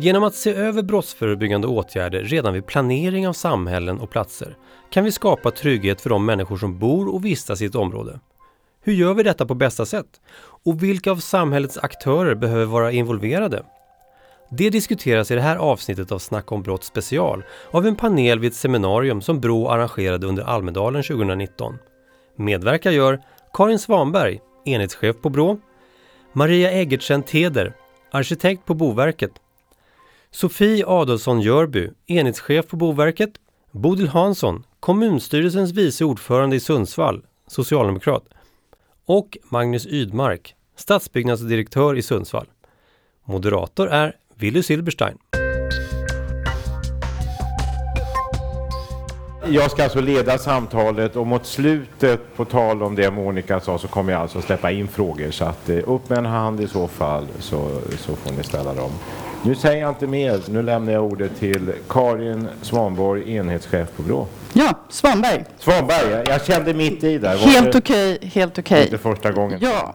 Genom att se över brottsförebyggande åtgärder redan vid planering av samhällen och platser kan vi skapa trygghet för de människor som bor och vistas i ett område. Hur gör vi detta på bästa sätt? Och vilka av samhällets aktörer behöver vara involverade? Det diskuteras i det här avsnittet av Snack om brott special av en panel vid ett seminarium som Brå arrangerade under Almedalen 2019. Medverkar gör Karin Svanberg, enhetschef på Brå, Maria Eggertsen Teder, arkitekt på Boverket, Sofie Adolfsson Jörby, enhetschef på Boverket, Bodil Hansson, kommunstyrelsens vice ordförande i Sundsvall, socialdemokrat, och Magnus Ydmark, stadsbyggnadsdirektör i Sundsvall. Moderator är Willy Silberstein. Jag ska alltså leda samtalet och mot slutet, på tal om det Monica sa, så kommer jag alltså släppa in frågor. Så att eh, upp med en hand i så fall, så, så får ni ställa dem. Nu säger jag inte mer. Nu lämnar jag ordet till Karin Svanborg, enhetschef på BRÅ. Ja, Svanberg. Svanberg, jag, jag kände mitt i där. Helt okej, okay, helt okej. Okay. Inte första gången. Ja.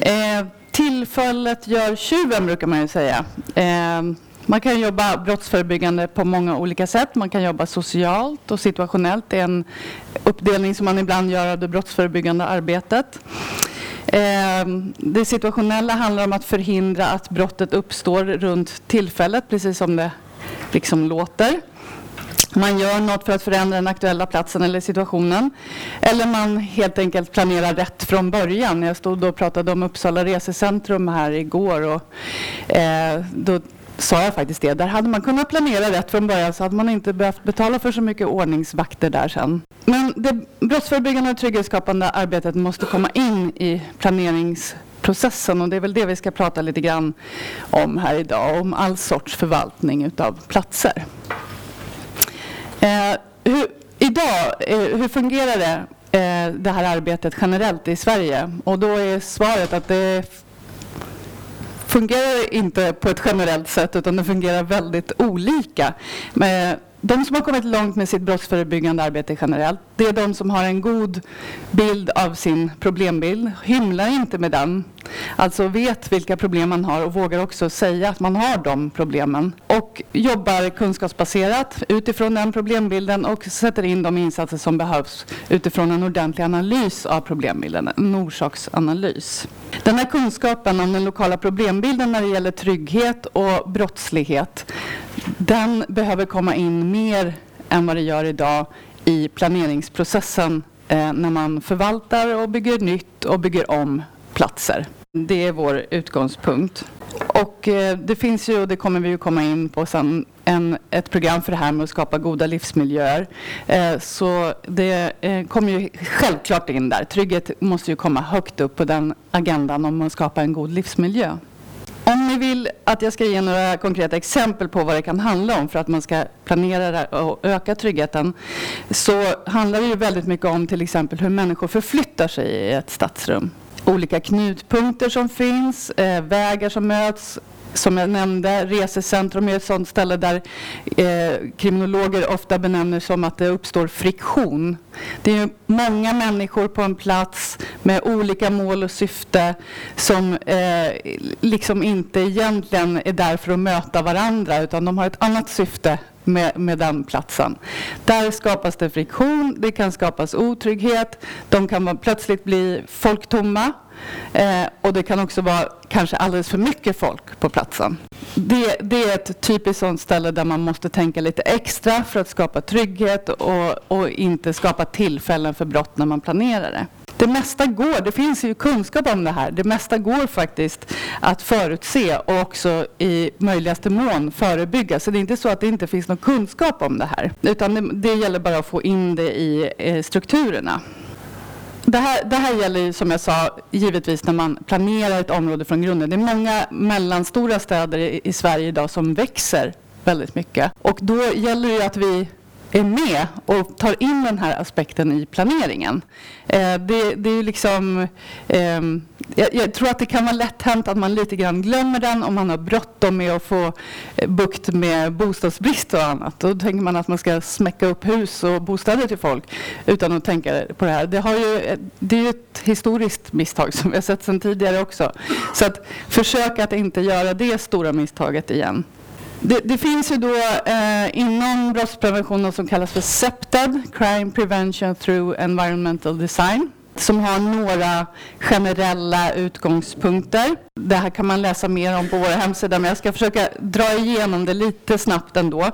Eh, tillfället gör tjuven brukar man ju säga. Eh, man kan jobba brottsförebyggande på många olika sätt. Man kan jobba socialt och situationellt. Det är en uppdelning som man ibland gör av det brottsförebyggande arbetet. Ehm, det situationella handlar om att förhindra att brottet uppstår runt tillfället, precis som det liksom låter. Man gör något för att förändra den aktuella platsen eller situationen. Eller man helt enkelt planerar rätt från början. Jag stod och pratade om Uppsala resecentrum här igår. Och, eh, då sa jag faktiskt det. Där hade man kunnat planera rätt från början så hade man inte behövt betala för så mycket ordningsvakter där sen. Men det brottsförebyggande och trygghetsskapande arbetet måste komma in i planeringsprocessen och det är väl det vi ska prata lite grann om här idag, om all sorts förvaltning utav platser. Eh, hur, idag, eh, hur fungerar det, eh, det här arbetet generellt i Sverige? Och då är svaret att det fungerar inte på ett generellt sätt utan det fungerar väldigt olika. Men eh, de som har kommit långt med sitt brottsförebyggande arbete generellt, det är de som har en god bild av sin problembild, hymlar inte med den, alltså vet vilka problem man har och vågar också säga att man har de problemen. Och jobbar kunskapsbaserat utifrån den problembilden och sätter in de insatser som behövs utifrån en ordentlig analys av problembilden, en orsaksanalys. Den här kunskapen om den lokala problembilden när det gäller trygghet och brottslighet, den behöver komma in mer än vad det gör idag i planeringsprocessen eh, när man förvaltar och bygger nytt och bygger om platser. Det är vår utgångspunkt. Och eh, det finns ju, och det kommer vi ju komma in på sen, en, ett program för det här med att skapa goda livsmiljöer. Eh, så det eh, kommer ju självklart in där. Trygghet måste ju komma högt upp på den agendan om man skapar en god livsmiljö. Om ni vill att jag ska ge några konkreta exempel på vad det kan handla om för att man ska planera och öka tryggheten så handlar det ju väldigt mycket om till exempel hur människor förflyttar sig i ett stadsrum olika knutpunkter som finns, eh, vägar som möts, som jag nämnde, resecentrum är ett sådant ställe där eh, kriminologer ofta benämner som att det uppstår friktion. Det är många människor på en plats med olika mål och syfte som eh, liksom inte egentligen är där för att möta varandra utan de har ett annat syfte med, med den platsen. Där skapas det friktion, det kan skapas otrygghet, de kan plötsligt bli folktomma eh, och det kan också vara kanske alldeles för mycket folk på platsen. Det, det, är ett typiskt sådant ställe där man måste tänka lite extra för att skapa trygghet och, och inte skapa tillfällen för brott när man planerar det. Det mesta går, det finns ju kunskap om det här, det mesta går faktiskt att förutse och också i möjligaste mån förebygga. Så det är inte så att det inte finns någon kunskap om det här, utan det, det gäller bara att få in det i eh, strukturerna. Det här, det här gäller som jag sa givetvis när man planerar ett område från grunden. Det är många mellanstora städer i, i Sverige idag som växer väldigt mycket. Och då gäller det att vi är med och tar in den här aspekten i planeringen. Eh, det, det, är liksom, eh, jag, jag, tror att det kan vara lätt hänt att man lite grann glömmer den om man har bråttom med att få eh, bukt med bostadsbrist och annat. Då tänker man att man ska smäcka upp hus och bostäder till folk utan att tänka på det här. Det, har ju, eh, det är ju ett historiskt misstag som vi har sett sedan tidigare också. Så att försök att inte göra det stora misstaget igen. Det, det, finns ju då eh, inom brottsprevention något som kallas för CEPTED, Crime Prevention Through Environmental Design som har några generella utgångspunkter. Det här kan man läsa mer om på vår hemsida, men jag ska försöka dra igenom det lite snabbt ändå.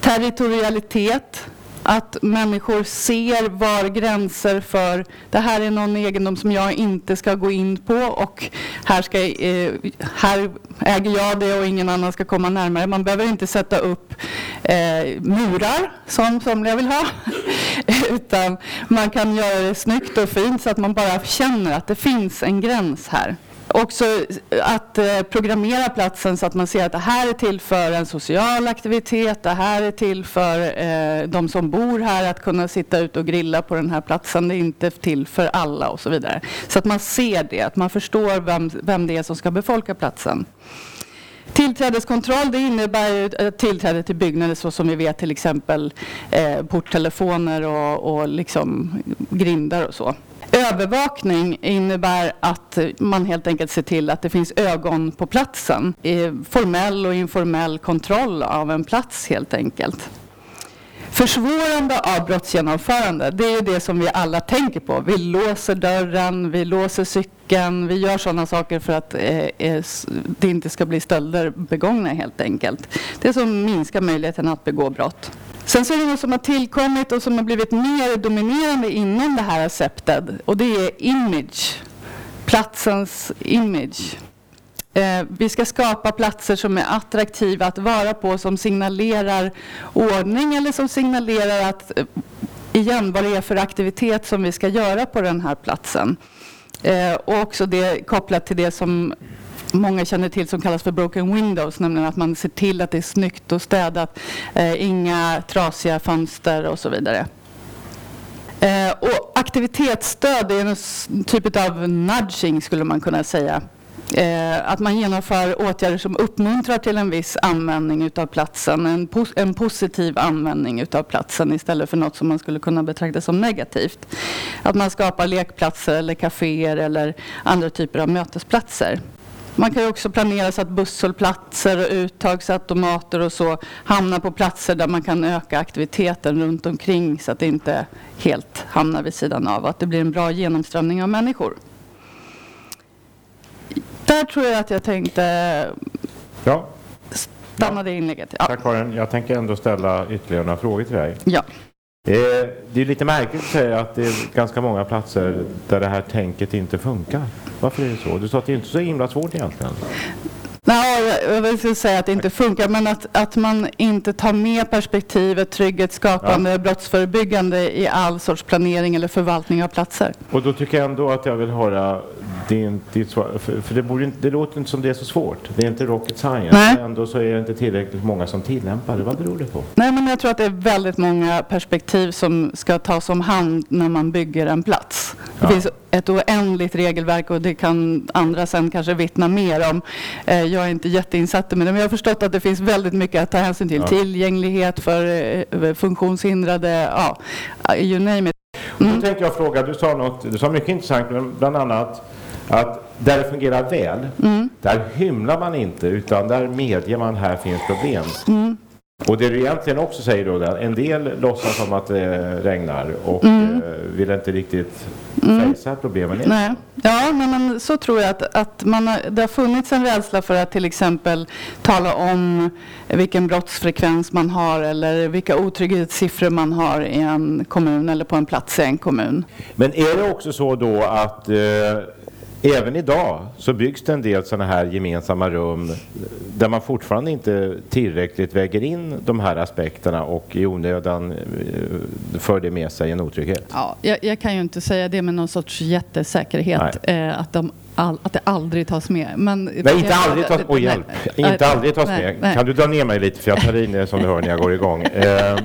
Territorialitet, att människor ser var gränser för det här är någon egendom som jag inte ska gå in på och här, ska, eh, här äger jag det och ingen annan ska komma närmare. Man behöver inte sätta upp eh, murar som somliga vill ha utan man kan göra det snyggt och fint så att man bara känner att det finns en gräns här. Också att eh, programmera platsen så att man ser att det här är till för en social aktivitet, det här är till för eh, de som bor här att kunna sitta ute och grilla på den här platsen, det är inte till för alla och så vidare. Så att man ser det, att man förstår vem, vem det är som ska befolka platsen. Tillträdeskontroll det innebär tillträde till byggnader så som vi vet till exempel eh, porttelefoner och, och liksom grindar och så. Övervakning innebär att man helt enkelt ser till att det finns ögon på platsen. Formell och informell kontroll av en plats helt enkelt. Försvårande av brottsgenomförande, det är det som vi alla tänker på. Vi låser dörren, vi låser cykeln, vi gör sådana saker för att eh, eh, det inte ska bli stölder begångna helt enkelt. Det som minskar möjligheten att begå brott. Sen så är det något som har tillkommit och som har blivit mer dominerande inom det här receptet och det är image. Platsens image. Eh, vi ska skapa platser som är attraktiva att vara på, som signalerar ordning eller som signalerar att, eh, igen, vad det är för aktivitet som vi ska göra på den här platsen. Eh, och också det kopplat till det som många känner till som kallas för broken windows, nämligen att man ser till att det är snyggt och städat, eh, inga trasiga fönster och så vidare. Eh, och aktivitetsstöd är en typ av nudging skulle man kunna säga. Eh, att man genomför åtgärder som uppmuntrar till en viss användning utav platsen, en, pos en positiv användning utav platsen istället för något som man skulle kunna betrakta som negativt. Att man skapar lekplatser eller kaféer eller andra typer av mötesplatser. Man kan ju också planera så att busshållplatser och uttagsautomater och så hamnar på platser där man kan öka aktiviteten runt omkring så att det inte helt hamnar vid sidan av. och Att det blir en bra genomströmning av människor. Där tror jag att jag tänkte ja. stanna det inlägget. Ja. Tack Karin. Jag tänker ändå ställa ytterligare några frågor till dig. Ja. Det är lite märkligt att säga att det är ganska många platser där det här tänket inte funkar. Varför är det så? Du sa att det inte är så himla svårt egentligen. Nej, jag vill säga att det inte funkar, men att, att man inte tar med perspektivet trygghetsskapande, ja. brottsförebyggande i all sorts planering eller förvaltning av platser. Och då tycker jag ändå att jag vill höra din, ditt svar, för, för det, borde, det låter inte som det är så svårt. Det är inte rocket science. Nej. Ändå så är det inte tillräckligt många som tillämpar det. Vad beror det på? Nej, men jag tror att det är väldigt många perspektiv som ska tas om hand när man bygger en plats. Det finns ett oändligt regelverk och det kan andra sen kanske vittna mer om. Eh, jag är inte jätteinsatt med det, men jag har förstått att det finns väldigt mycket att ta hänsyn till. Ja. Tillgänglighet för eh, funktionshindrade, ja, you name it. Mm. Då tänkte jag fråga, du sa något, du sa mycket intressant, bland annat att där det fungerar väl, mm. där hymlar man inte utan där medger man här finns problem. Mm. Och det du egentligen också säger då, en del låtsas som att det regnar och mm. Eh, vill inte riktigt mm. fejsa problemen. Nej. Ja, men så tror jag att, att man har, det har funnits en rädsla för att till exempel tala om vilken brottsfrekvens man har eller vilka otrygghetssiffror man har i en kommun eller på en plats i en kommun. Men är det också så då att eh, Även idag så byggs det en del sådana här gemensamma rum där man fortfarande inte tillräckligt väger in de här aspekterna och i onödan eh, för det med sig en otrygghet. Ja, jag, jag kan ju inte säga det med någon sorts jättesäkerhet eh, att de all, att det aldrig tas med. Men nej, inte aldrig tas, oh, hjälp. Nej, inte aldrig tas nej, med. Nej. Kan du dra ner mig lite för jag tar in som du hör när jag går igång. Eh,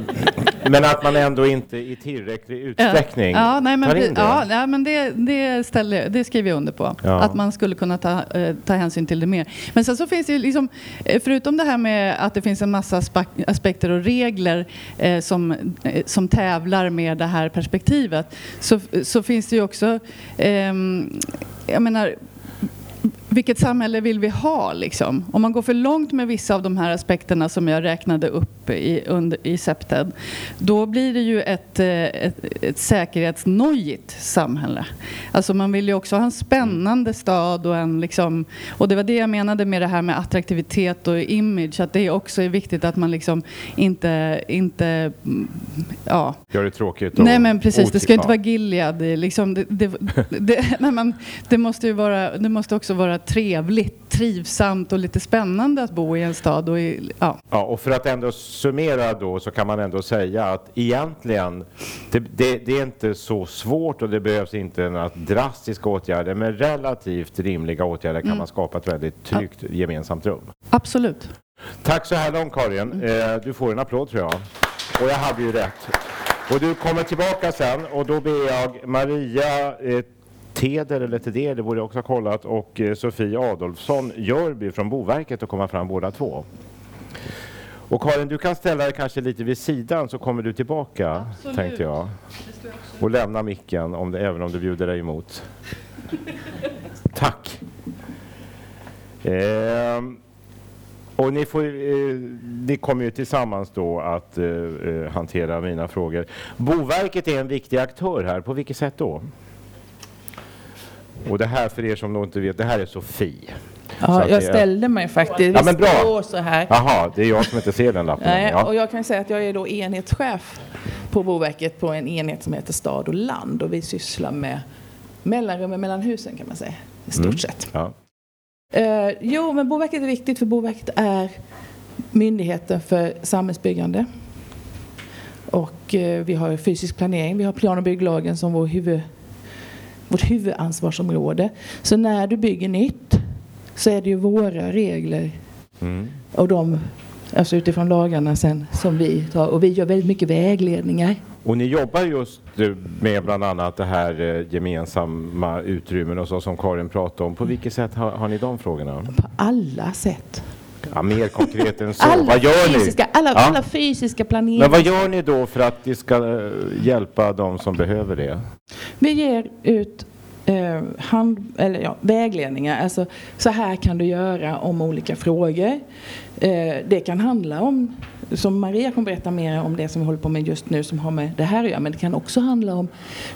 men att man ändå inte i tillräcklig utsträckning ja, nej, men, tar in det. Ja, ja men det, det, ställer, det skriver jag under på. Ja. Att man skulle kunna ta, eh, ta hänsyn till det mer. Men sen så finns det ju liksom, eh, förutom det här med att det finns en massa aspekter och regler eh, som, som tävlar med det här perspektivet så, så finns det ju också eh, jag menar vilket samhälle vill vi ha? Liksom? Om man går för långt med vissa av de här aspekterna som jag räknade upp i, under, i SEPTED, då blir det ju ett, eh, ett, ett säkerhetsnojigt samhälle. Alltså man vill ju också ha en spännande stad och en liksom, och det var det jag menade med det här med attraktivitet och image, att det också är viktigt att man liksom inte, inte ja. Gör det tråkigt och Nej men precis, det ska inte vara Gilead. Liksom, det, det, det, nej, man, det måste ju vara, det måste också vara trevligt, trivsamt och lite spännande att bo i en stad. Och i, ja. ja, och för att ändå summera då så kan man ändå säga att egentligen det, det, det är inte så svårt och det behövs inte några drastiska åtgärder men relativt rimliga åtgärder kan mm. man skapa ett väldigt tryggt ja. gemensamt rum. Absolut. Tack så här långt Karin. Mm. Eh, du får en applåd tror jag. Och jag hade ju rätt. Och du kommer tillbaka sen och då ber jag Maria eh, Teder eller Teder, det borde jag också ha kollat, och eh, Sofie Adolfsson Jörby från Boverket att komma fram båda två. Och Karin, du kan ställa dig kanske lite vid sidan så kommer du tillbaka, Absolut. tänkte jag. Och lämna micken, om det, även om du bjuder dig emot. Tack. Eh, och ni, får, eh, ni kommer ju tillsammans då att eh, eh, hantera mina frågor. Boverket är en viktig aktör här. På vilket sätt då? Och det här för er som då inte vet, det här är Sofie. Ja, jag ställde mig faktiskt. Ja, men bra. Så här. Jaha, det är jag som inte ser den lappen. Nej, ja. och jag kan säga att jag är då enhetschef på Boverket på en enhet som heter Stad och land och vi sysslar med mellanrummen mellan husen kan man säga i stort mm. sett. Ja. Uh, jo, men Boverket är viktigt för Boverket är myndigheten för samhällsbyggande. Och uh, vi har fysisk planering, vi har plan och bygglagen som vår huvud, vårt huvudansvarsområde. Så när du bygger nytt så är det ju våra regler mm. och de, alltså utifrån lagarna sen som vi tar. Och vi gör väldigt mycket vägledningar. Och ni jobbar just med bland annat det här eh, gemensamma utrymmen och så som Karin pratade om. På vilket sätt har, har ni de frågorna? På alla sätt. Ja, mer konkret än så. Alla vad gör fysiska, ni? Alla, ja. alla fysiska planeringar. Men vad gör ni då för att det ska eh, hjälpa de som behöver det? Vi ger ut eh, hand, eller ja, vägledningar. Alltså, så här kan du göra om olika frågor. Eh, det kan handla om, som Maria kommer berätta mer om det som vi håller på med just nu som har med det här att göra. Men det kan också handla om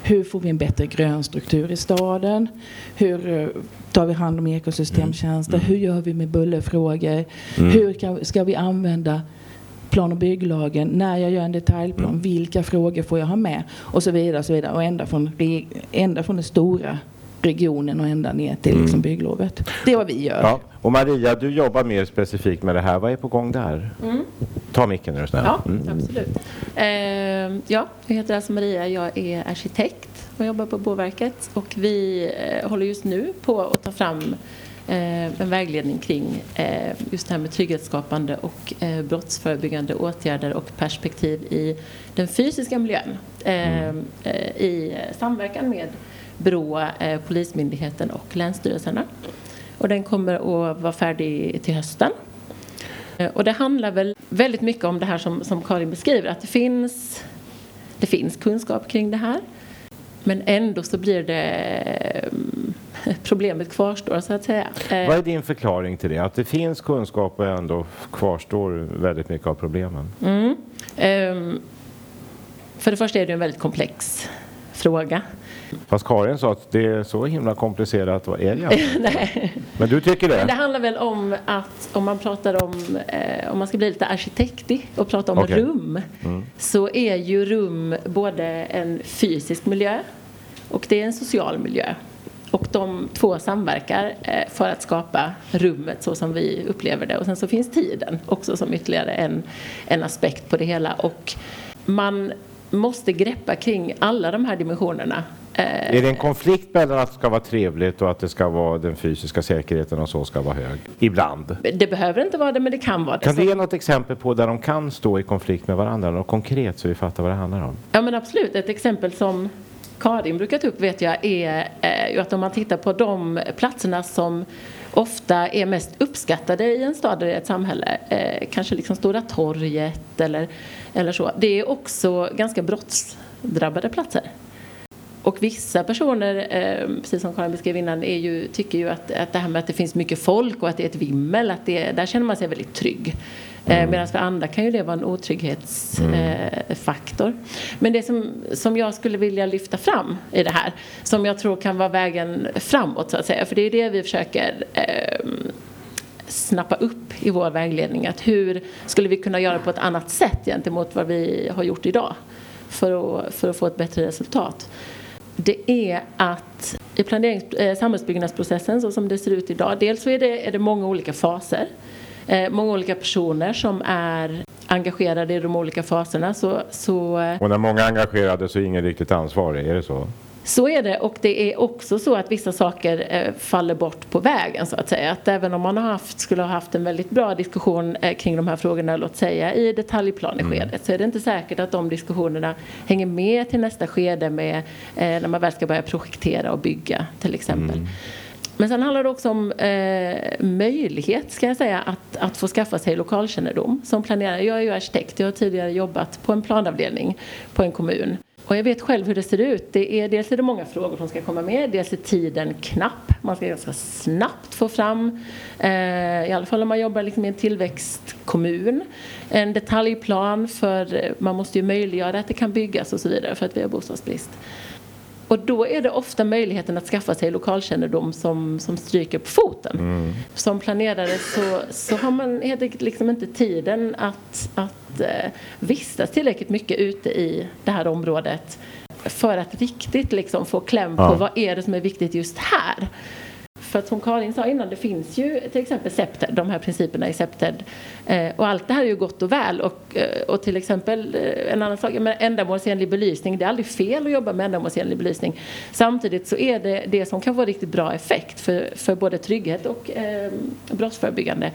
hur får vi en bättre grönstruktur i staden? Hur eh, tar vi hand om ekosystemtjänster? Mm. Hur gör vi med bullerfrågor? Mm. Hur kan, ska vi använda plan och bygglagen, när jag gör en detaljplan, mm. vilka frågor får jag ha med? Och så vidare. Och, så vidare. och ända, från, ända från den stora regionen och ända ner till liksom mm. bygglovet. Det är vad vi gör. Ja. Och Maria, du jobbar mer specifikt med det här. Vad är på gång där? Mm. Ta micken nu snäll. Ja, mm. absolut. Eh, ja, jag heter alltså Maria. Jag är arkitekt och jobbar på Boverket. Och vi eh, håller just nu på att ta fram Eh, en vägledning kring eh, just det här med trygghetsskapande och eh, brottsförebyggande åtgärder och perspektiv i den fysiska miljön mm. i samverkan med Brå, Polismyndigheten och länsstyrelserna. Och den kommer att vara färdig till hösten. Och det handlar väl väldigt mycket om det här som, som Karin beskriver, att det finns, det finns kunskap kring det här. Men ändå så blir det problemet kvarstår så att säga. Eh, Vad är din förklaring till det? Att det finns kunskap och ändå kvarstår väldigt mycket av problemen? Mm. Um, för det första är det en väldigt komplex fråga. Fast Karin sa att det är så himla komplicerat, vad är det Nej. Men du tycker det? Men det handlar väl om att om man pratar om, eh, om man ska bli lite arkitektig och prata om okay. rum, mm. så är ju rum både en fysisk miljö och det är en social miljö. Och de två samverkar eh, för att skapa rummet så som vi upplever det. Och sen så finns tiden också som ytterligare en, en aspekt på det hela. Och man måste greppa kring alla de här dimensionerna. Eh, är det en konflikt mellan att det ska vara trevligt och att det ska vara den fysiska säkerheten och så ska vara hög? Ibland. Det behöver inte vara det, men det kan vara det. Kan du ge något exempel på där de kan stå i konflikt med varandra? Något konkret så vi fattar vad det handlar om. Ja, men absolut. Ett exempel som Karin brukar ta upp vet jag är eh, att om man tittar på de platserna som ofta är mest uppskattade i en stad eller ett samhälle, eh, kanske liksom Stora torget eller, eller så, det är också ganska brottsdrabbade platser. och vissa personer, eh, precis som Karin beskrev innan, ju, tycker ju att, att det här med att det finns mycket folk och att det är ett vimmel, att det, där känner man sig väldigt trygg. Mm. Medan för andra kan ju det vara en otrygghetsfaktor. Mm. Men det som, som jag skulle vilja lyfta fram i det här, som jag tror kan vara vägen framåt så att säga, för det är det vi försöker eh, snappa upp i vår vägledning. Att hur skulle vi kunna göra på ett annat sätt gentemot vad vi har gjort idag för att, för att få ett bättre resultat? Det är att i planerings, eh, samhällsbyggnadsprocessen så som det ser ut idag, dels så är det, är det många olika faser. Eh, många olika personer som är engagerade i de olika faserna. Så, så, eh, och när många är engagerade så är ingen riktigt ansvarig, är det så? Så är det och det är också så att vissa saker eh, faller bort på vägen så att säga. Att även om man har haft, skulle ha haft en väldigt bra diskussion eh, kring de här frågorna, låt säga i detaljplaneskedet, mm. så är det inte säkert att de diskussionerna hänger med till nästa skede med eh, när man väl ska börja projektera och bygga till exempel. Mm. Men sen handlar det också om eh, möjlighet ska jag säga att, att få skaffa sig lokalkännedom som planerare. Jag är ju arkitekt, jag har tidigare jobbat på en planavdelning på en kommun. Och jag vet själv hur det ser ut. Det är, dels är det många frågor som ska komma med, dels är tiden knapp. Man ska ganska snabbt få fram, eh, i alla fall om man jobbar liksom i en tillväxtkommun, en detaljplan för eh, man måste ju möjliggöra att det kan byggas och så vidare för att vi har bostadsbrist. Och då är det ofta möjligheten att skaffa sig lokalkännedom som, som stryker på foten. Mm. Som planerare så, så har man helt enkelt liksom inte tiden att, att eh, vistas tillräckligt mycket ute i det här området för att riktigt liksom få kläm på ja. vad är det som är viktigt just här. För att som Karin sa innan, det finns ju till exempel SEPTED, de här principerna i SEPTED. Eh, och allt det här är ju gott och väl. Och, eh, och till exempel eh, en annan sak, men ändamålsenlig belysning. Det är aldrig fel att jobba med ändamålsenlig belysning. Samtidigt så är det det som kan få riktigt bra effekt för, för både trygghet och eh, brottsförebyggande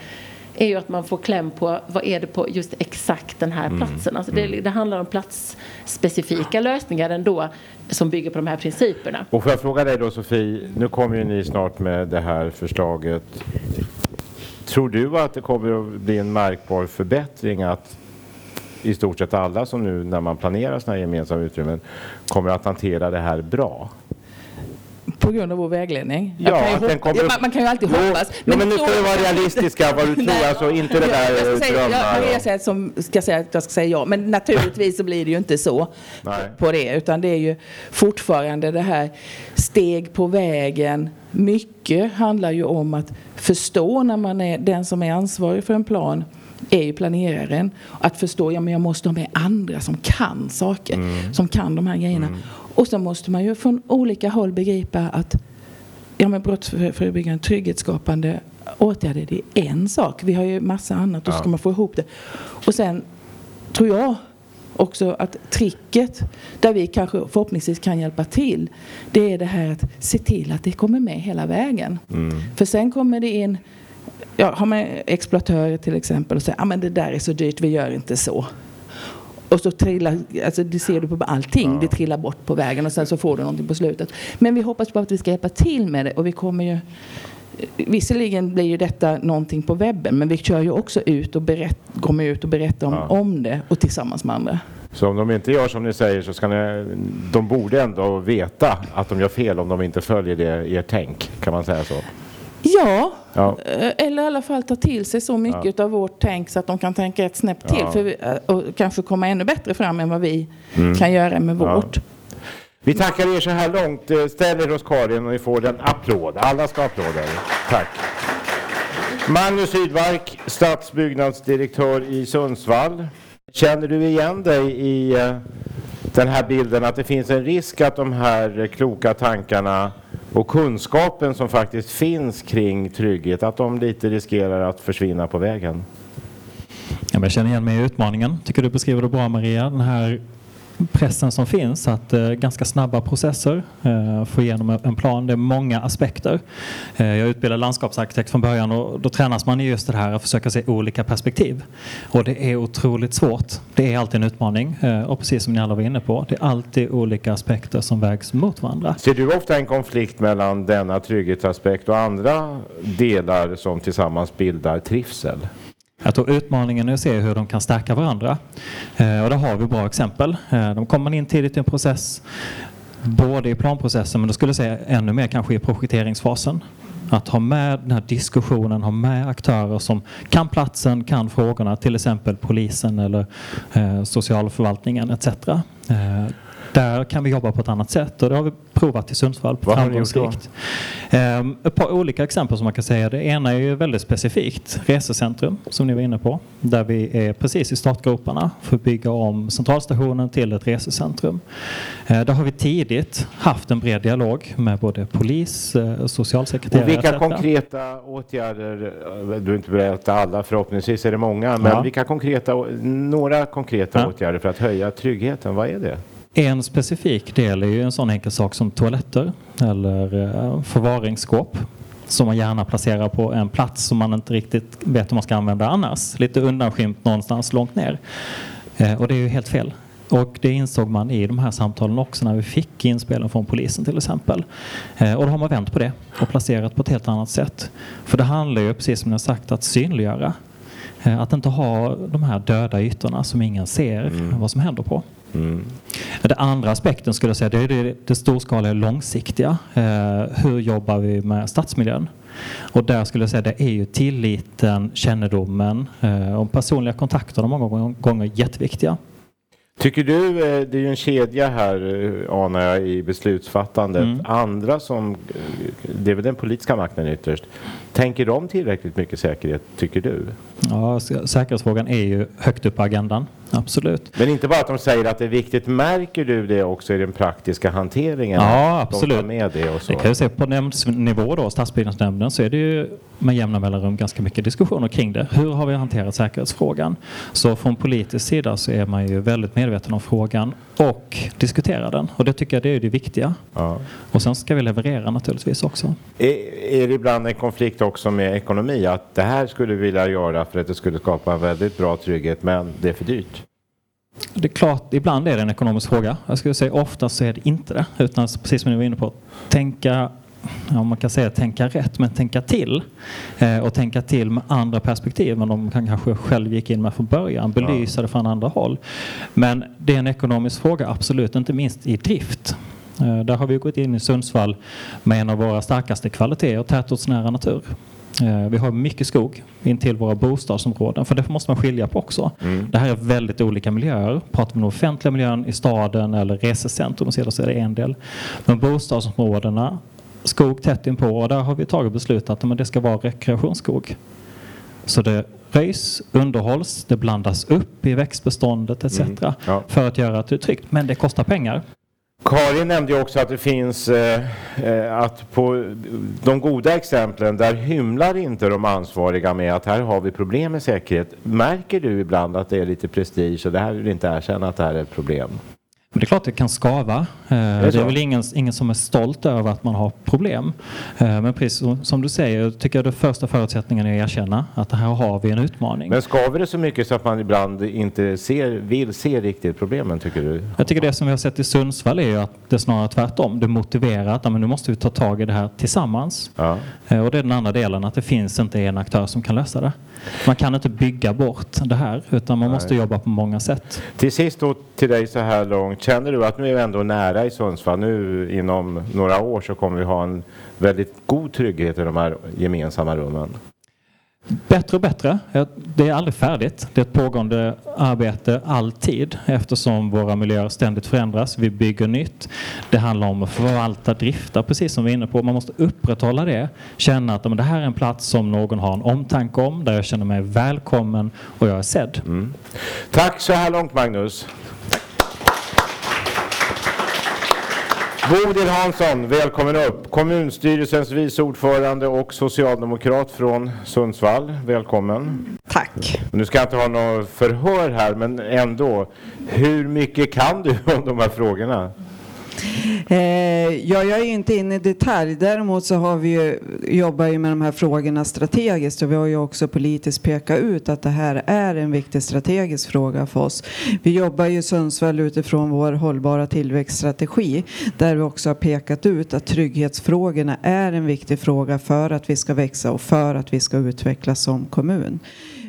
är ju att man får kläm på vad är det på just exakt den här mm. platsen. Alltså det, mm. det handlar om platsspecifika lösningar ändå som bygger på de här principerna. Och får jag fråga dig då Sofie, nu kommer ju ni snart med det här förslaget. Tror du att det kommer att bli en märkbar förbättring att i stort sett alla som nu när man planerar sådana här gemensamma utrymmen kommer att hantera det här bra? På grund av vår vägledning. Ja, kan kommer... man, man, kan ju alltid jo, hoppas. Men, men nu ska vi vara realistiska vad du tror, alltså inte det där jag ska drömmar. Jag, Maria säger som ska säga att jag ska säga ja, men naturligtvis så blir det ju inte så Nej. på det, utan det är ju fortfarande det här steg på vägen. Mycket handlar ju om att förstå när man är den som är ansvarig för en plan är ju planeraren. Att förstå, ja men jag måste ha med andra som kan saker, mm. som kan de här grejerna. Mm. Och så måste man ju från olika håll begripa att ja, men brottsförebyggande, trygghetsskapande åtgärder, det är en sak. Vi har ju massa annat och så ska man få ihop det. Och sen tror jag också att tricket, där vi kanske förhoppningsvis kan hjälpa till, det är det här att se till att det kommer med hela vägen. Mm. För sen kommer det in, ja, har man exploatörer till exempel och säger att ah, det där är så dyrt, vi gör inte så. Och så trillar, alltså det ser du på allting, ja. det trillar bort på vägen och sen så får du någonting på slutet. Men vi hoppas på att vi ska hjälpa till med det och vi kommer ju Visserligen blir ju detta någonting på webben men vi kör ju också ut och berätt, kommer ut och berättar om, ja. om det och tillsammans med andra. Så om de inte gör som ni säger så ska ni, de borde ändå veta att de gör fel om de inte följer det, er tänk, kan man säga så? Ja, ja. Eh, eller i alla fall ta till sig så mycket ja. av vårt tänk så att de kan tänka ett snäpp till ja. för, eh, och kanske komma ännu bättre fram än vad vi mm. kan göra med vårt. Vi tackar er så här långt. Eh, ställ er hos Karin och ni får en applåd. Alla ska applåder. Tack. Magnus Rydmark, stadsbyggnadsdirektör i Sundsvall. Känner du igen dig i den här bilden att det finns en risk att de här kloka tankarna och kunskapen som faktiskt finns kring trygghet, att de lite riskerar att försvinna på vägen? Jag känner igen mig i utmaningen. tycker du beskriver det bra Maria. Den här pressen som finns att eh, ganska snabba processer, eh, få igenom en plan. Det är många aspekter. Eh, jag utbildade landskapsarkitekt från början och då tränas man i just det här att försöka se olika perspektiv. Och det är otroligt svårt. Det är alltid en utmaning eh, och precis som ni alla var inne på, det är alltid olika aspekter som vägs mot varandra. Ser du ofta en konflikt mellan denna trygghetsaspekt och andra delar som tillsammans bildar trivsel? Jag tror utmaningen är att se hur de kan stärka varandra. Eh, och där har vi bra exempel. Eh, de kommer in tidigt i en process. både i planprocessen men då skulle jag säga ännu mer kanske i projekteringsfasen. Att ha med den här diskussionen, ha med aktörer som kan platsen, kan frågorna, till exempel polisen eller eh, socialförvaltningen etc. Där kan vi jobba på ett annat sätt och det har vi provat i Sundsvall Vad har ni gjort då? Ehm, ett par olika exempel som man kan säga. Det ena är ju väldigt specifikt. Resecentrum som ni var inne på. Där vi är precis i startgroparna för att bygga om centralstationen till ett resecentrum. Eh, där har vi tidigt haft en bred dialog med både polis, eh, socialsekreterare Och vilka konkreta åtgärder, eh, du har inte berättat alla, förhoppningsvis är det många, men Ja. vilka konkreta, några konkreta Ja. åtgärder för att höja tryggheten, vad är det? En specifik del är ju en sån enkel sak som toaletter eller eh, förvaringsskåp som man gärna placerar på en plats som man inte riktigt vet hur man ska använda annars. Lite undanskymt någonstans långt ner. Eh, Och det är ju helt fel. Och det insåg man i de här samtalen också när vi fick inspelen från polisen till exempel. Eh, Och då har man vänt på det och placerat på ett helt annat sätt. För det handlar ju, precis som jag sagt, att synliggöra. Eh, Att inte ha de här döda ytorna som ingen ser vad som händer på. Mm. Det andra aspekten skulle jag säga det är det, det storskaliga långsiktiga. Eh, hur jobbar vi med stadsmiljön? Och där skulle jag säga det är ju tilliten, kännedomen eh, och personliga kontakterna många gånger, jätteviktiga. Tycker du, eh, det är ju en kedja här anar jag i beslutsfattandet, Mm. andra som, det är väl den politiska makten ytterst, tänker de tillräckligt mycket säkerhet, tycker du? Ja, sä- säkerhetsfrågan är ju högt upp på agendan, absolut. Men inte bara att de säger att det är viktigt, märker du det också i den praktiska hanteringen? Ja, De absolut. tar med det och så? Det kan jag säga på nämndsnivå då, stadsbyggnadsnämnden, så är det ju med jämna mellanrum ganska mycket diskussioner kring det. Hur har vi hanterat säkerhetsfrågan? Så från politisk sida så är man ju väldigt medveten om frågan och diskuterar den. Och det tycker jag det är det viktiga. Ja. Och sen ska vi leverera naturligtvis också. Är, är det ibland en konflikt också med ekonomi? Att det här skulle vi vilja göra för att det skulle skapa en väldigt bra trygghet men det är för dyrt? Det är klart, ibland är det en ekonomisk fråga. Jag skulle säga oftast så är det inte det. Utan precis som ni var inne på, tänka Ja, man kan säga tänka rätt, men tänka till. Eh, och tänka till med andra perspektiv än de kan kanske själv gick in med från början. Belysa det från andra håll. Men det är en ekonomisk fråga, absolut, inte minst i drift. Eh, där har vi gått in i Sundsvall med en av våra starkaste kvaliteter, tätortsnära natur. Eh, Vi har mycket skog in till våra bostadsområden, för det måste man skilja på också. Det här är väldigt olika miljöer. Pratar vi om den offentliga miljön i staden eller resecentrum så är det en del. Men bostadsområdena, skog tätt inpå och där har vi tagit beslut att men det ska vara rekreationsskog. Så det röjs, underhålls, det blandas upp i växtbeståndet etc. ja. för att göra att det är tryggt. Men det kostar pengar. Karin nämnde också att det finns eh, eh, att på de goda exemplen där hymlar inte de ansvariga med att här har vi problem med säkerhet. Märker du ibland att det är lite prestige och det här vill inte erkänna att det här är ett problem? Men det är klart det kan skava. Eh, Det så? är väl ingen, ingen som är stolt över att man har problem. Eh, Men precis som- du säger, tycker jag det första förutsättningen är att erkänna att här har vi en utmaning. Men skaver det så mycket så att man ibland inte ser, vill se riktigt problemen tycker du? Jag tycker det som vi har sett i Sundsvall är ju att det är snarare tvärtom. Det motiverar att men nu måste vi ta tag i det här tillsammans. Ja. Eh, Och det är den andra delen, att det finns inte en aktör som kan lösa det. Man kan inte bygga bort det här, utan man måste jobba på många sätt. Till sist då till dig så här långt. Känner du att nu är vi ändå nära i Sundsvall? Nu inom några år så kommer vi ha en väldigt god trygghet i de här gemensamma rummen. Bättre och bättre. Det är aldrig färdigt. Det är ett pågående arbete alltid eftersom våra miljöer ständigt förändras. Vi bygger nytt. Det handlar om att förvalta, drifta, precis som vi är inne på. Man måste upprätthålla det. Känna att men, det här är en plats som någon har en omtanke om, där jag känner mig välkommen och jag är sedd. Tack så här långt Magnus. Bodil Hansson, välkommen upp. Kommunstyrelsens vice ordförande och socialdemokrat från Sundsvall. Välkommen. Tack. Nu ska jag inte ha något förhör här, men ändå. Hur mycket kan du om de här frågorna? Eh, ja, jag är ju inte inne i detalj. Däremot så har vi ju, jobbar ju med de här frågorna strategiskt och vi har ju också politiskt pekat ut att det här är en viktig strategisk fråga för oss. Vi jobbar ju i Sundsvall utifrån vår hållbara tillväxtstrategi där vi också har pekat ut att trygghetsfrågorna är en viktig fråga för att vi ska växa och för att vi ska utvecklas som kommun.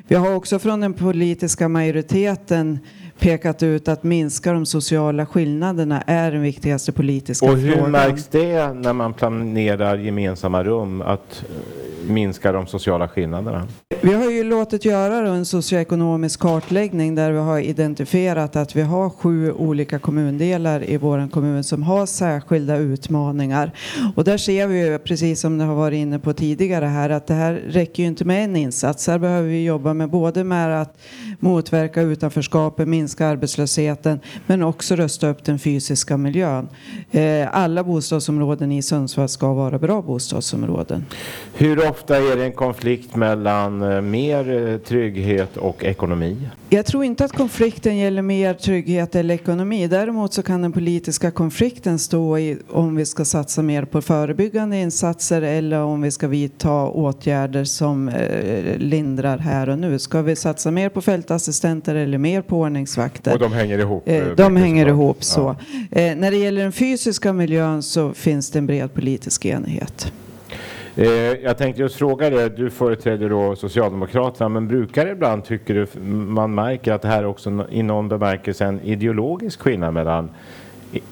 Vi har också från den politiska majoriteten pekat ut att minska de sociala skillnaderna är den viktigaste politiska Och hur frågan. märks det när man planerar gemensamma rum att eh, minska de sociala skillnaderna? Vi har ju låtit göra en socioekonomisk kartläggning där vi har identifierat att vi har sju olika kommundelar i vår kommun som har särskilda utmaningar. Och där ser vi ju, precis som ni har varit inne på tidigare här, att det här räcker ju inte med en insats. Här behöver vi jobba med både med att motverka utanförskapet, minska arbetslösheten, men också rösta upp den fysiska miljön. Eh, Alla bostadsområden i Sundsvall ska vara bra bostadsområden. Hur ofta är det en konflikt mellan eh, mer eh, trygghet och ekonomi? Jag tror inte att konflikten gäller mer trygghet eller ekonomi. Däremot så kan den politiska konflikten stå i om vi ska satsa mer på förebyggande insatser eller om vi ska vidta åtgärder som lindrar här och nu. Ska vi satsa mer på fältassistenter eller mer på ordningsvakter? Och de hänger ihop? Eh, eh, De hänger såklart. ihop så. Eh, När det gäller den fysiska miljön så finns det en bred politisk enighet. Eh, jag tänkte just fråga dig, du företräder då Socialdemokraterna, men brukar ibland, tycker du, man märker att det här är också i någon bemärkelse en ideologisk skillnad mellan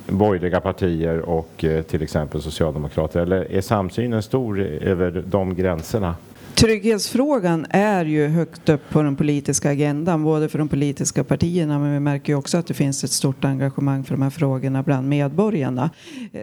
borgerliga partier och eh, till exempel Socialdemokrater? Eller är samsynen stor över de gränserna? Trygghetsfrågan är ju högt upp på den politiska agendan, både för de politiska partierna men vi märker ju också att det finns ett stort engagemang för de här frågorna bland medborgarna.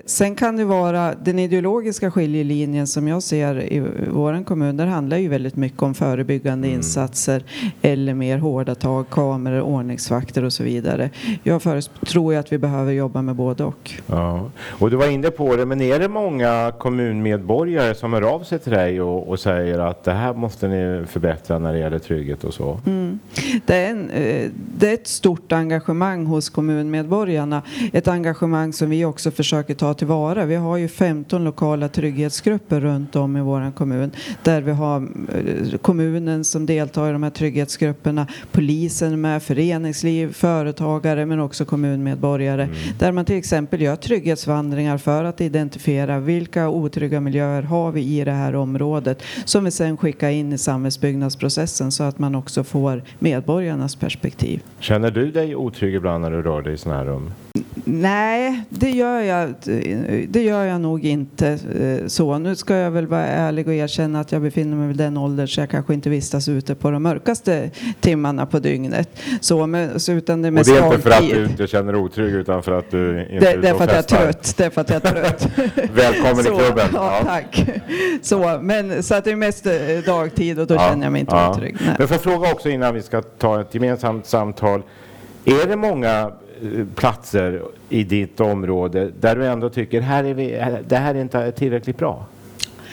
Sen kan det vara den ideologiska skiljelinjen som jag ser i vår kommun, där handlar ju väldigt mycket om förebyggande insatser eller mer hårda tag, kameror, ordningsvakter och så vidare. Jag tror ju att vi behöver jobba med både och. Ja. Och du var inne på det, men är det många kommunmedborgare som hör av sig till dig och, och säger att det här måste ni förbättra när det gäller trygghet och så? Mm. Det, är en, eh, det är ett stort engagemang hos kommunmedborgarna. Ett engagemang som vi också försöker ta tillvara. Vi har ju 15 lokala trygghetsgrupper runt om i vår kommun där vi har eh, kommunen som deltar i de här trygghetsgrupperna, polisen med, föreningsliv, företagare men också kommunmedborgare. Där man till exempel gör trygghetsvandringar för att identifiera vilka otrygga miljöer har vi i det här området som vi sen skickar in i samhällsbyggnadsprocessen så att man också får medborgarnas perspektiv. Känner du dig otrygg ibland när du rör dig i sådana här rum? Nej, det gör jag, det gör jag nog inte eh, så. Nu ska jag väl vara ärlig och erkänna att jag befinner mig i den åldern så jag kanske inte vistas ute på de mörkaste timmarna på dygnet. Så, men, så utan det är Och det är inte för att du inte känner dig otrygg utan för att du inte är Det, ute det är för att jag är trött. Det är för att jag är trött. Välkommen i så, klubben. Ja, Ja. tack. Så, men, så att det är mest eh, dagtid och då Ja, känner jag mig inte ja. otrygg. Nej. Men får jag fråga också innan vi ska ta ett gemensamt samtal. Är det många eh, platser i ditt område där du ändå tycker här är vi, det här är inte tillräckligt bra?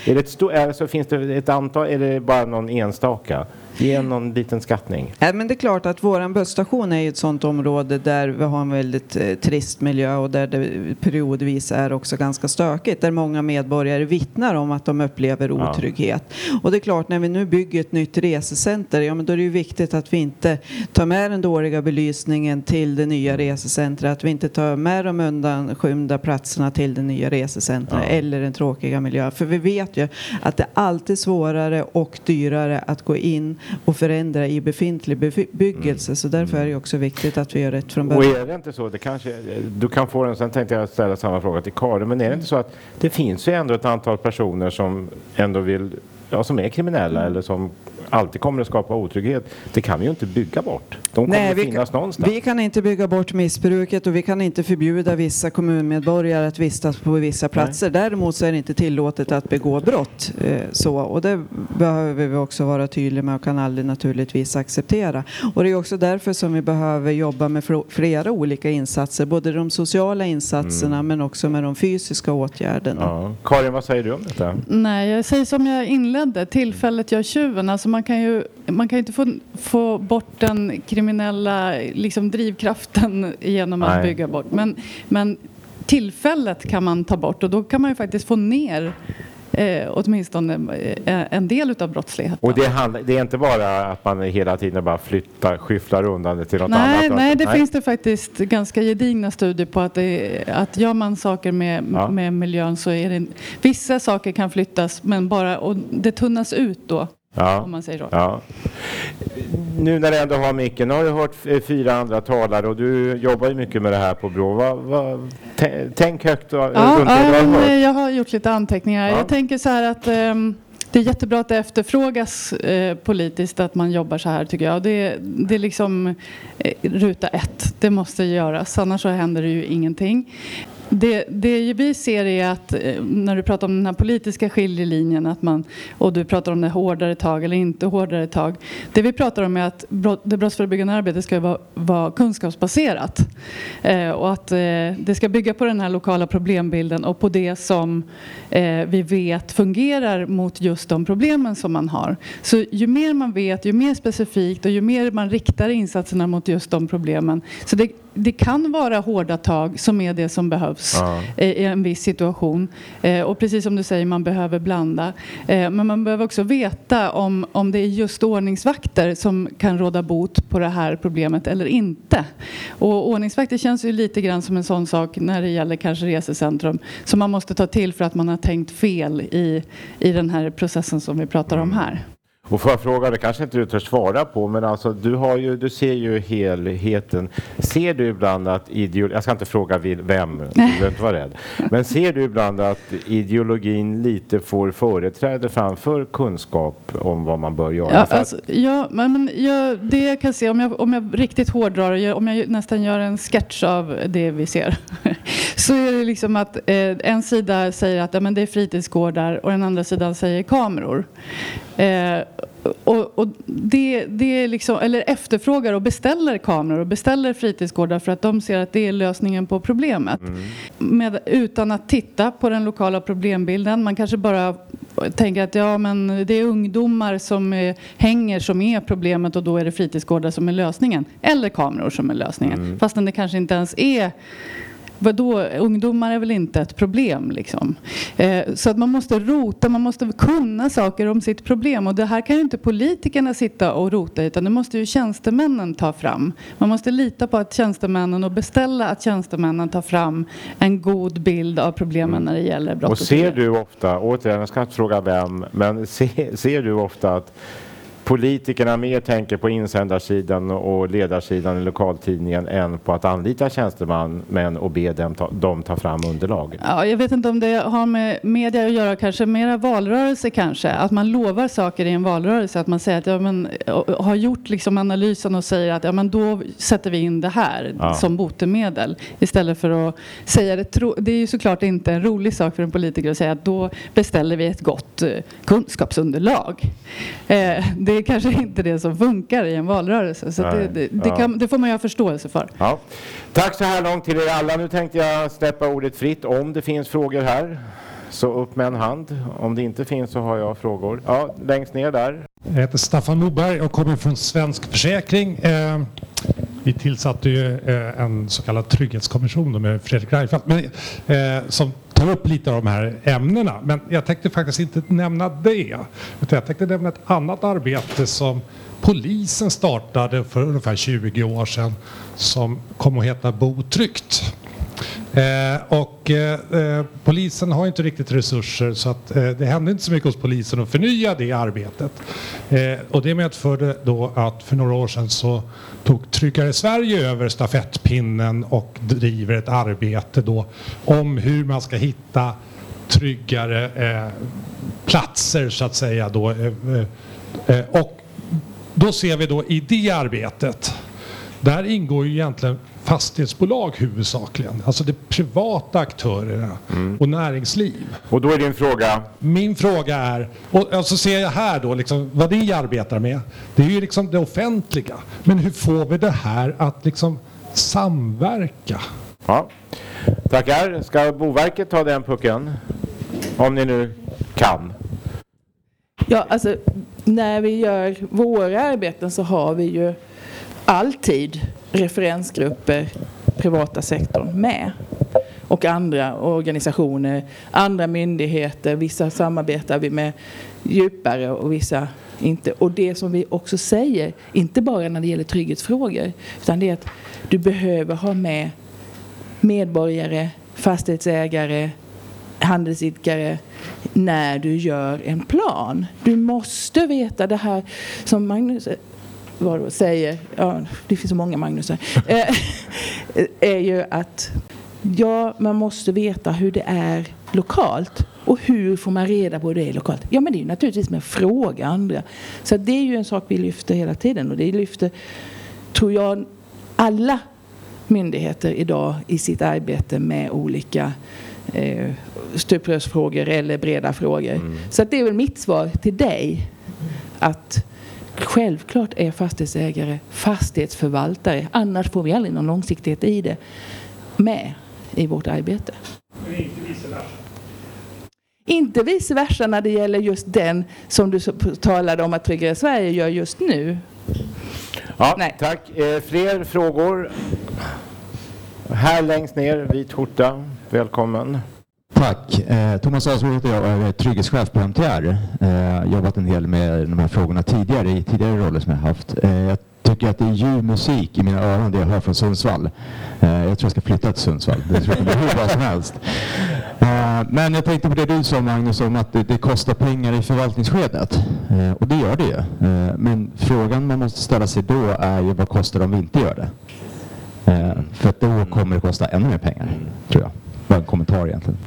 Är det ett stort, alltså finns det ett antal, är det bara någon enstaka? Ge någon liten skattning. Ja, men det är klart att vår busstation är ju ett sådant område där vi har en väldigt eh, trist miljö och där det periodvis är också ganska stökigt. Där många medborgare vittnar om att de upplever Ja. otrygghet. Och det är klart, när vi nu bygger ett nytt resecenter, ja men då är det ju viktigt att vi inte tar med den dåliga belysningen till det nya resecentret. Att vi inte tar med de undanskymda platserna till det nya resecentret Ja. eller den tråkiga miljön. För vi vet ju att det är alltid svårare och dyrare att gå in och förändra i befintlig bebyggelse. Så därför är det också viktigt att vi gör rätt från Och början. är det inte så, det kanske, du kan få den, sen tänkte jag ställa samma fråga till Karin, men är det inte så att det finns ju ändå ett antal personer som ändå vill, ja som är kriminella eller som alltid kommer att skapa otrygghet. Det kan vi ju inte bygga bort. De kommer Nej, att vi finnas kan- någonstans. Vi kan inte bygga bort missbruket och vi kan inte förbjuda vissa kommunmedborgare att vistas på vissa platser. Däremot så är det inte tillåtet att begå brott. Eh, så, och det behöver vi också vara tydliga med och kan aldrig naturligtvis acceptera. Och det är också därför som vi behöver jobba med fl- flera olika insatser. Både de sociala insatserna men också med de fysiska åtgärderna. Ja. Karin, vad säger du om detta? Nej, jag säger som jag inledde, tillfället gör tjuven. Alltså man kan ju man kan inte få, få bort den kriminella liksom, drivkraften genom att Nej. bygga bort. Men, men tillfället kan man ta bort och då kan man ju faktiskt få ner eh, åtminstone eh, en del av brottsligheten. Och det, handlar, det är inte bara att man hela tiden bara flyttar, skyfflar undan det till något Nej, annat? nej, det finns det faktiskt ganska gedigna studier på att, det, att gör man saker med, Ja. med miljön så är det vissa saker kan flyttas men bara och det tunnas ut då Ja. Om man säger så. Ja. Nu när du ändå har micken, nu har du hört fyra andra talare och du jobbar ju mycket med det här på Brå. Vad, tä- tänk högt och, Ja, runt ja, eh, jag har gjort lite anteckningar. Ja. Jag tänker så här att ehm, det är jättebra att det efterfrågas eh, politiskt att man jobbar så här tycker jag. Det, det är liksom eh, ruta ett. Det måste göras, annars så händer det ju ingenting. Det, det ju vi ser är att eh, när du pratar om den här politiska skiljelinjen att man, och du pratar om det hårdare tag eller inte hårdare tag. Det vi pratar om är att brott, det brottsförebyggande arbetet ska vara, vara kunskapsbaserat. Eh, och att eh, det ska bygga på den här lokala problembilden och på det som eh, vi vet fungerar mot just de problemen som man har. Så ju mer man vet, ju mer specifikt och ju mer man riktar insatserna mot just de problemen. Så det, det kan vara hårda tag som är det som behövs Ja. i en viss situation. Eh, Och precis som du säger, man behöver blanda. Eh, Men man behöver också veta om, om det är just ordningsvakter som kan råda bot på det här problemet eller inte. Och ordningsvakter känns ju lite grann som en sån sak när det gäller kanske resecentrum som man måste ta till för att man har tänkt fel i, i den här processen som vi pratar om här. Och får jag fråga, det kanske inte du törs svara på, men alltså du, har ju, du ser ju helheten. Ser du ibland att ideologin, jag ska inte fråga vem, du behöver inte vara rädd. Men ser du ibland att ideologin lite får företräde framför kunskap om vad man bör göra? Ja, alltså, ja, men, jag, det jag kan se, om jag, om jag riktigt hårdrar, om jag nästan gör en sketch av det vi ser, så är det liksom att eh, en sida säger att ja, men det är fritidsgårdar och den andra sidan säger kameror. Eh, och, och det, det är liksom, eller efterfrågar och beställer kameror och beställer fritidsgårdar för att de ser att det är lösningen på problemet. Med, utan att titta på den lokala problembilden. Man kanske bara tänker att ja, men det är ungdomar som eh, hänger som är problemet och då är det fritidsgårdar som är lösningen. Eller kameror som är lösningen. Fastän det kanske inte ens är Vadå, ungdomar är väl inte ett problem liksom. Eh, så att man måste rota, man måste kunna saker om sitt problem och det här kan ju inte politikerna sitta och rota utan det måste ju tjänstemännen ta fram. Man måste lita på att tjänstemännen och beställa att tjänstemännen tar fram en god bild av problemen när det gäller brott Och ser du ofta, återigen jag ska inte fråga vem, men se, ser du ofta att politikerna mer tänker på insändarsidan och ledarsidan i lokaltidningen än på att anlita tjänsteman men och be dem ta, dem ta fram underlag? Ja, jag vet inte om det har med media att göra, kanske mera valrörelse kanske. Att man lovar saker i en valrörelse. Att man säger att ja, men, och har gjort liksom analysen och säger att ja, men då sätter vi in det här Ja. som botemedel. Istället för att säga det. Tro, det är ju såklart inte en rolig sak för en politiker att säga att då beställer vi ett gott eh, kunskapsunderlag. Eh, det är kanske inte det som funkar i en valrörelse. Så det, det, det, ja. kan, det får man ju ha förståelse för. Ja. Tack så här långt till er alla. Nu tänkte jag släppa ordet fritt om det finns frågor här. Så upp med en hand. Om det inte finns så har jag frågor. Ja, längst ner där. Jag heter Staffan Moberg och kommer från Svensk Försäkring. Eh, Vi tillsatte ju eh, en så kallad trygghetskommission med Fredrik Reinfeldt men, eh, som tar upp lite av de här ämnena. Men jag tänkte faktiskt inte nämna det. Utan jag tänkte nämna ett annat arbete som polisen startade för ungefär 20 år sedan som kom att heta Bo tryggt. Eh, och eh, polisen har inte riktigt resurser så att eh, det hände inte så mycket hos polisen att förnya det arbetet. Eh, och det medförde då att för några år sedan så tog Tryggare Sverige över stafettpinnen och driver ett arbete då om hur man ska hitta tryggare eh, platser så att säga då. Eh, eh, och då ser vi då i det arbetet där ingår ju egentligen fastighetsbolag huvudsakligen. Alltså de privata aktörerna och näringsliv. Och då är din fråga? Min fråga är, och så ser jag här då liksom vad ni arbetar med. Det är ju liksom det offentliga. Men hur får vi det här att liksom samverka? Ja. Tackar. Ska Boverket ta den pucken? Om ni nu kan. Ja, alltså när vi gör våra arbeten så har vi ju alltid referensgrupper, privata sektorn med. Och andra organisationer, andra myndigheter, vissa samarbetar vi med djupare och vissa inte. Och det som vi också säger, inte bara när det gäller trygghetsfrågor, utan det är att du behöver ha med medborgare, fastighetsägare, handelsidkare när du gör en plan. Du måste veta det här som Magnus vad säger, ja, det finns så många Magnusar, eh, är ju att ja, man måste veta hur det är lokalt. Och hur får man reda på det lokalt? Ja, men det är ju naturligtvis med att fråga andra. Så det är ju en sak vi lyfter hela tiden och det lyfter, tror jag, alla myndigheter idag i sitt arbete med olika eh, stuprörsfrågor eller breda frågor. Mm. Så det är väl mitt svar till dig. Att självklart är fastighetsägare fastighetsförvaltare. Annars får vi aldrig någon långsiktighet i det med i vårt arbete. Men inte vice versa? Inte vice versa när det gäller just den som du talade om att Tryggare Sverige gör just nu. Ja, Nej. Tack. Eh, fler frågor? Här längst ner, vit skjorta. Välkommen. Tack. Eh, Thomas Asbro heter jag och är trygghetschef på MTR. Eh, jobbat en del med de här frågorna tidigare i tidigare roller som jag haft. Eh, jag tycker att det är ljuv musik i mina öron det jag hör från Sundsvall. Eh, jag tror jag ska flytta till Sundsvall. Det tror jag blir hur bra som helst. Men jag tänkte på det du sa Magnus om att det, kostar pengar i förvaltningsskedet. Och det gör det ju. Men frågan man måste ställa sig då är ju vad kostar det om vi inte gör det? För då kommer det kosta ännu mer pengar, tror jag. Bara en kommentar egentligen.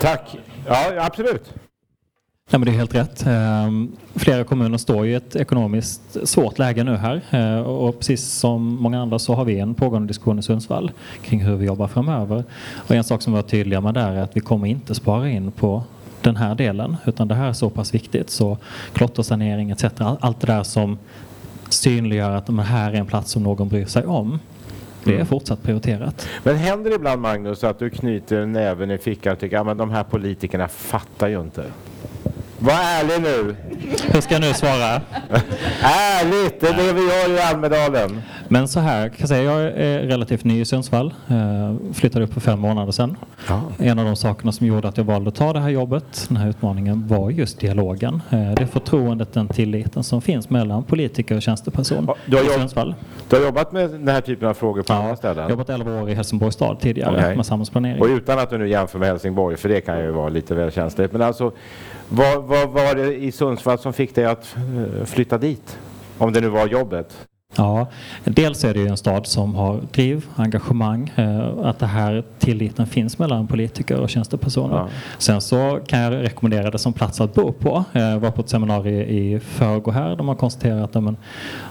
Tack. Ja, absolut. Ja, men det är helt rätt. Ehm, flera kommuner står i ett ekonomiskt svårt läge nu här eh, och precis som många andra så har vi en pågående diskussion i Sundsvall kring hur vi jobbar framöver. Och en sak som vi var tydliga med där är att vi kommer inte spara in på den här delen utan det här är så pass viktigt så klottersanering etc. Allt det där som synliggör att det här är en plats som någon bryr sig om. Det är mm. fortsatt prioriterat. Men händer det ibland Magnus att du knyter näven i fickan och tycker att de här politikerna fattar ju inte? Var ärlig nu. Hur ska jag nu svara? Ärligt, det är det vi gör i Almedalen. Men så här kan jag säga, jag är relativt ny i Sundsvall. Eh, flyttade upp för fem månader sedan. Ja. En av de sakerna som gjorde att jag valde att ta det här jobbet, den här utmaningen, var just dialogen. Eh, det förtroendet, den tilliten som finns mellan politiker och tjänsteperson du har i Sundsvall. Du har jobbat med den här typen av frågor på ja, andra ställen? Jag har jobbat 11 år i Helsingborgs stad tidigare okay. med samhällsplanering. Och utan att du nu jämför med Helsingborg, för det kan ju vara lite väl känsligt. Men alltså, vad, vad var det i Sundsvall som fick dig att eh, flytta dit? Om det nu var jobbet? Ja, dels är det ju en stad som har driv, engagemang, eh, att det här tilliten finns mellan politiker och tjänstepersoner. Ja. Sen så kan jag rekommendera det som plats att bo på. Jag var på ett seminarium i förrgår här där man konstaterar att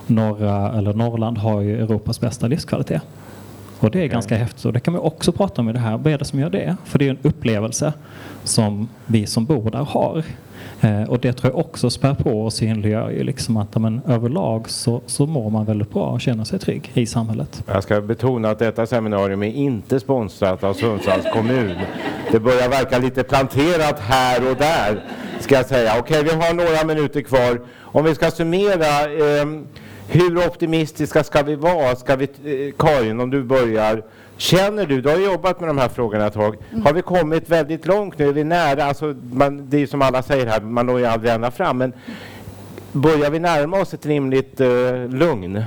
norra, eller Norrland har ju Europas bästa livskvalitet. Och det är ganska häftigt och det kan vi också prata om i det här. Vad är det som gör det? För det är en upplevelse som vi som bor där har. Eh, och det tror jag också spär på och synliggör ju liksom att men, överlag så, så mår man väldigt bra och känner sig trygg i samhället. Jag ska betona att detta seminarium är inte sponsrat av Sundsvalls kommun. Det börjar verka lite planterat här och där ska jag säga. Okej, vi har några minuter kvar. Om vi ska summera eh, hur optimistiska ska vi vara? Ska vi, eh, Karin, om du börjar. Känner du, du har jobbat med de här frågorna ett tag, mm. har vi kommit väldigt långt nu? Är vi nära? Alltså, man, det är som alla säger här, man når ju aldrig ända fram. Men börjar vi närma oss ett rimligt uh, lugn?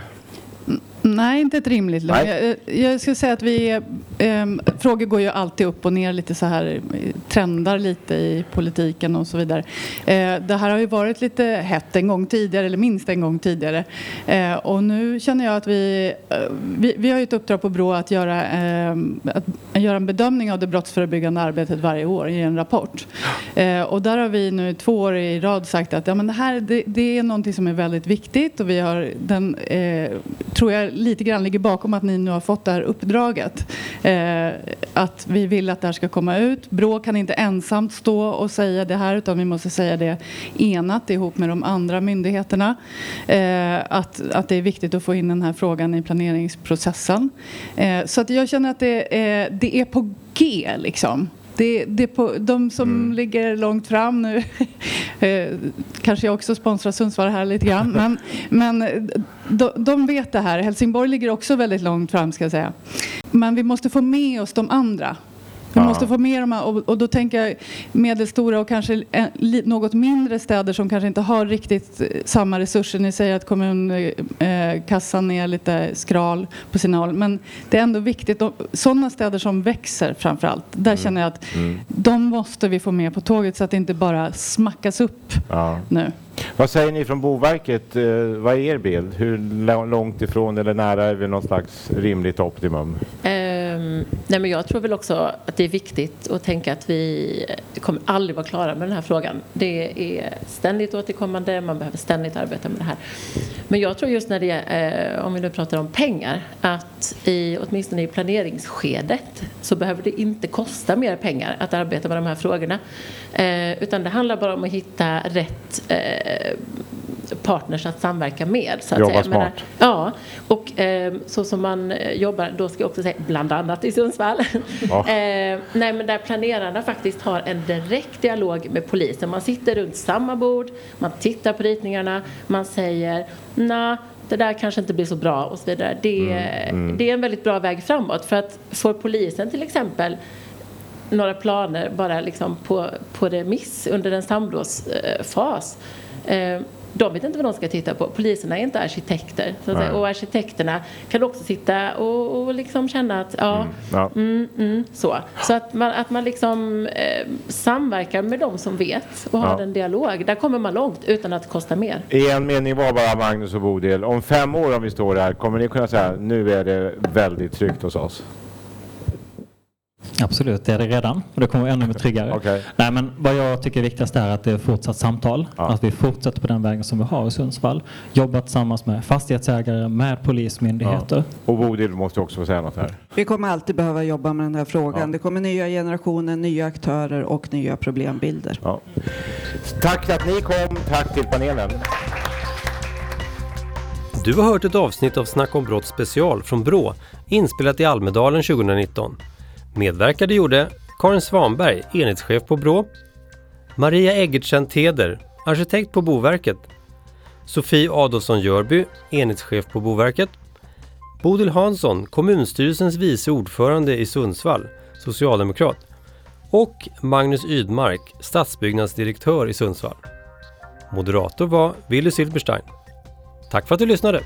Nej, inte ett rimligt lugn. Jag, jag skulle säga att vi, eh, frågor går ju alltid upp och ner lite så här, trendar lite i politiken och så vidare. Eh, det här har ju varit lite hett en gång tidigare, eller minst en gång tidigare. Eh, och nu känner jag att vi, eh, vi, vi har ju ett uppdrag på Brå att göra, ehm, att göra en bedömning av det brottsförebyggande arbetet varje år i en rapport. Eh, och där har vi nu två år i rad sagt att ja, men det här det, det är någonting som är väldigt viktigt och vi har den, eh, tror jag, lite grann ligger bakom att ni nu har fått det här uppdraget. Eh, att vi vill att det här ska komma ut. Brå kan inte ensamt stå och säga det här utan vi måste säga det enat ihop med de andra myndigheterna. Eh, att, att det är viktigt att få in den här frågan i planeringsprocessen. Eh, så att jag känner att det, eh, det är på G liksom. Det, det på, de som mm. ligger långt fram nu, eh, kanske jag också sponsrar Sundsvall här lite grann, men, men de, de, vet det här. Helsingborg ligger också väldigt långt fram ska jag säga. Men vi måste få med oss de andra Vi Ja. måste få med de här, och, och då tänker jag medelstora och kanske en, li, något mindre städer som kanske inte har riktigt eh, samma resurser. Ni säger att kommunkassan eh, kassan är lite skral på sina håll. Men det är ändå viktigt. Sådana städer som växer framför allt. Där känner jag att Mm. de måste vi få med på tåget så att det inte bara smackas upp Ja. nu. Vad säger ni från Boverket? Eh, vad är er bild? Hur långt ifrån eller nära är vi någon slags rimligt optimum? Ehm, nej men jag tror väl också att det är viktigt att tänka att vi kommer aldrig vara klara med den här frågan. Det är ständigt återkommande, man behöver ständigt arbeta med det här. Men jag tror just när det är, om vi nu pratar om pengar, att i, åtminstone i planeringsskedet så behöver det inte kosta mer pengar att arbeta med de här frågorna. Eh, utan det handlar bara om att hitta rätt eh, partners att samverka med. Så att Jobba säga. Smart. Ja, och eh, så som man eh, jobbar, då ska jag också säga bland annat i Sundsvall. Ja. eh, nej, men där planerarna faktiskt har en direkt dialog med polisen. Man sitter runt samma bord, man tittar på ritningarna, man säger nej, det där kanske inte blir så bra och så vidare. Det, Mm, det är en väldigt bra väg framåt för att får polisen till exempel några planer bara liksom på, på remiss under en samrådsfas. Eh, de vet inte vad de ska titta på. Poliserna är inte arkitekter. Och arkitekterna kan också sitta och, och liksom känna att ja, Ja. mm, mm, så. Så att man, att man liksom eh, samverkar med de som vet och har Ja. en dialog. Där kommer man långt utan att det kostar mer. I en mening var bara Magnus och Bodil. Om fem år om vi står här, kommer ni kunna säga nu är det väldigt tryggt hos oss? Absolut, det är det redan och det kommer ännu mer tryggare. Okej. Nej, men vad jag tycker är viktigast är att det är fortsatt samtal. Ja. Att vi fortsätter på den vägen som vi har i Sundsvall. Jobbar tillsammans med fastighetsägare, med polismyndigheter. Och Bodil måste också få säga något här. Vi kommer alltid behöva jobba med den här frågan. Ja. Det kommer nya generationer, nya aktörer och nya problembilder. Ja. Tack att ni kom, tack till panelen. Du har hört ett avsnitt av Snack om brott special från Brå, inspelat i Almedalen 2019. Medverkade gjorde Karin Svanberg, enhetschef på Brå, Maria Eggertsen Teder, arkitekt på Boverket, Sofie Adolfsson Jörby, enhetschef på Boverket, Bodil Hansson, kommunstyrelsens vice ordförande i Sundsvall, socialdemokrat och Magnus Ydmark, stadsbyggnadsdirektör i Sundsvall. Moderator var Willy Silberstein. Tack för att du lyssnade!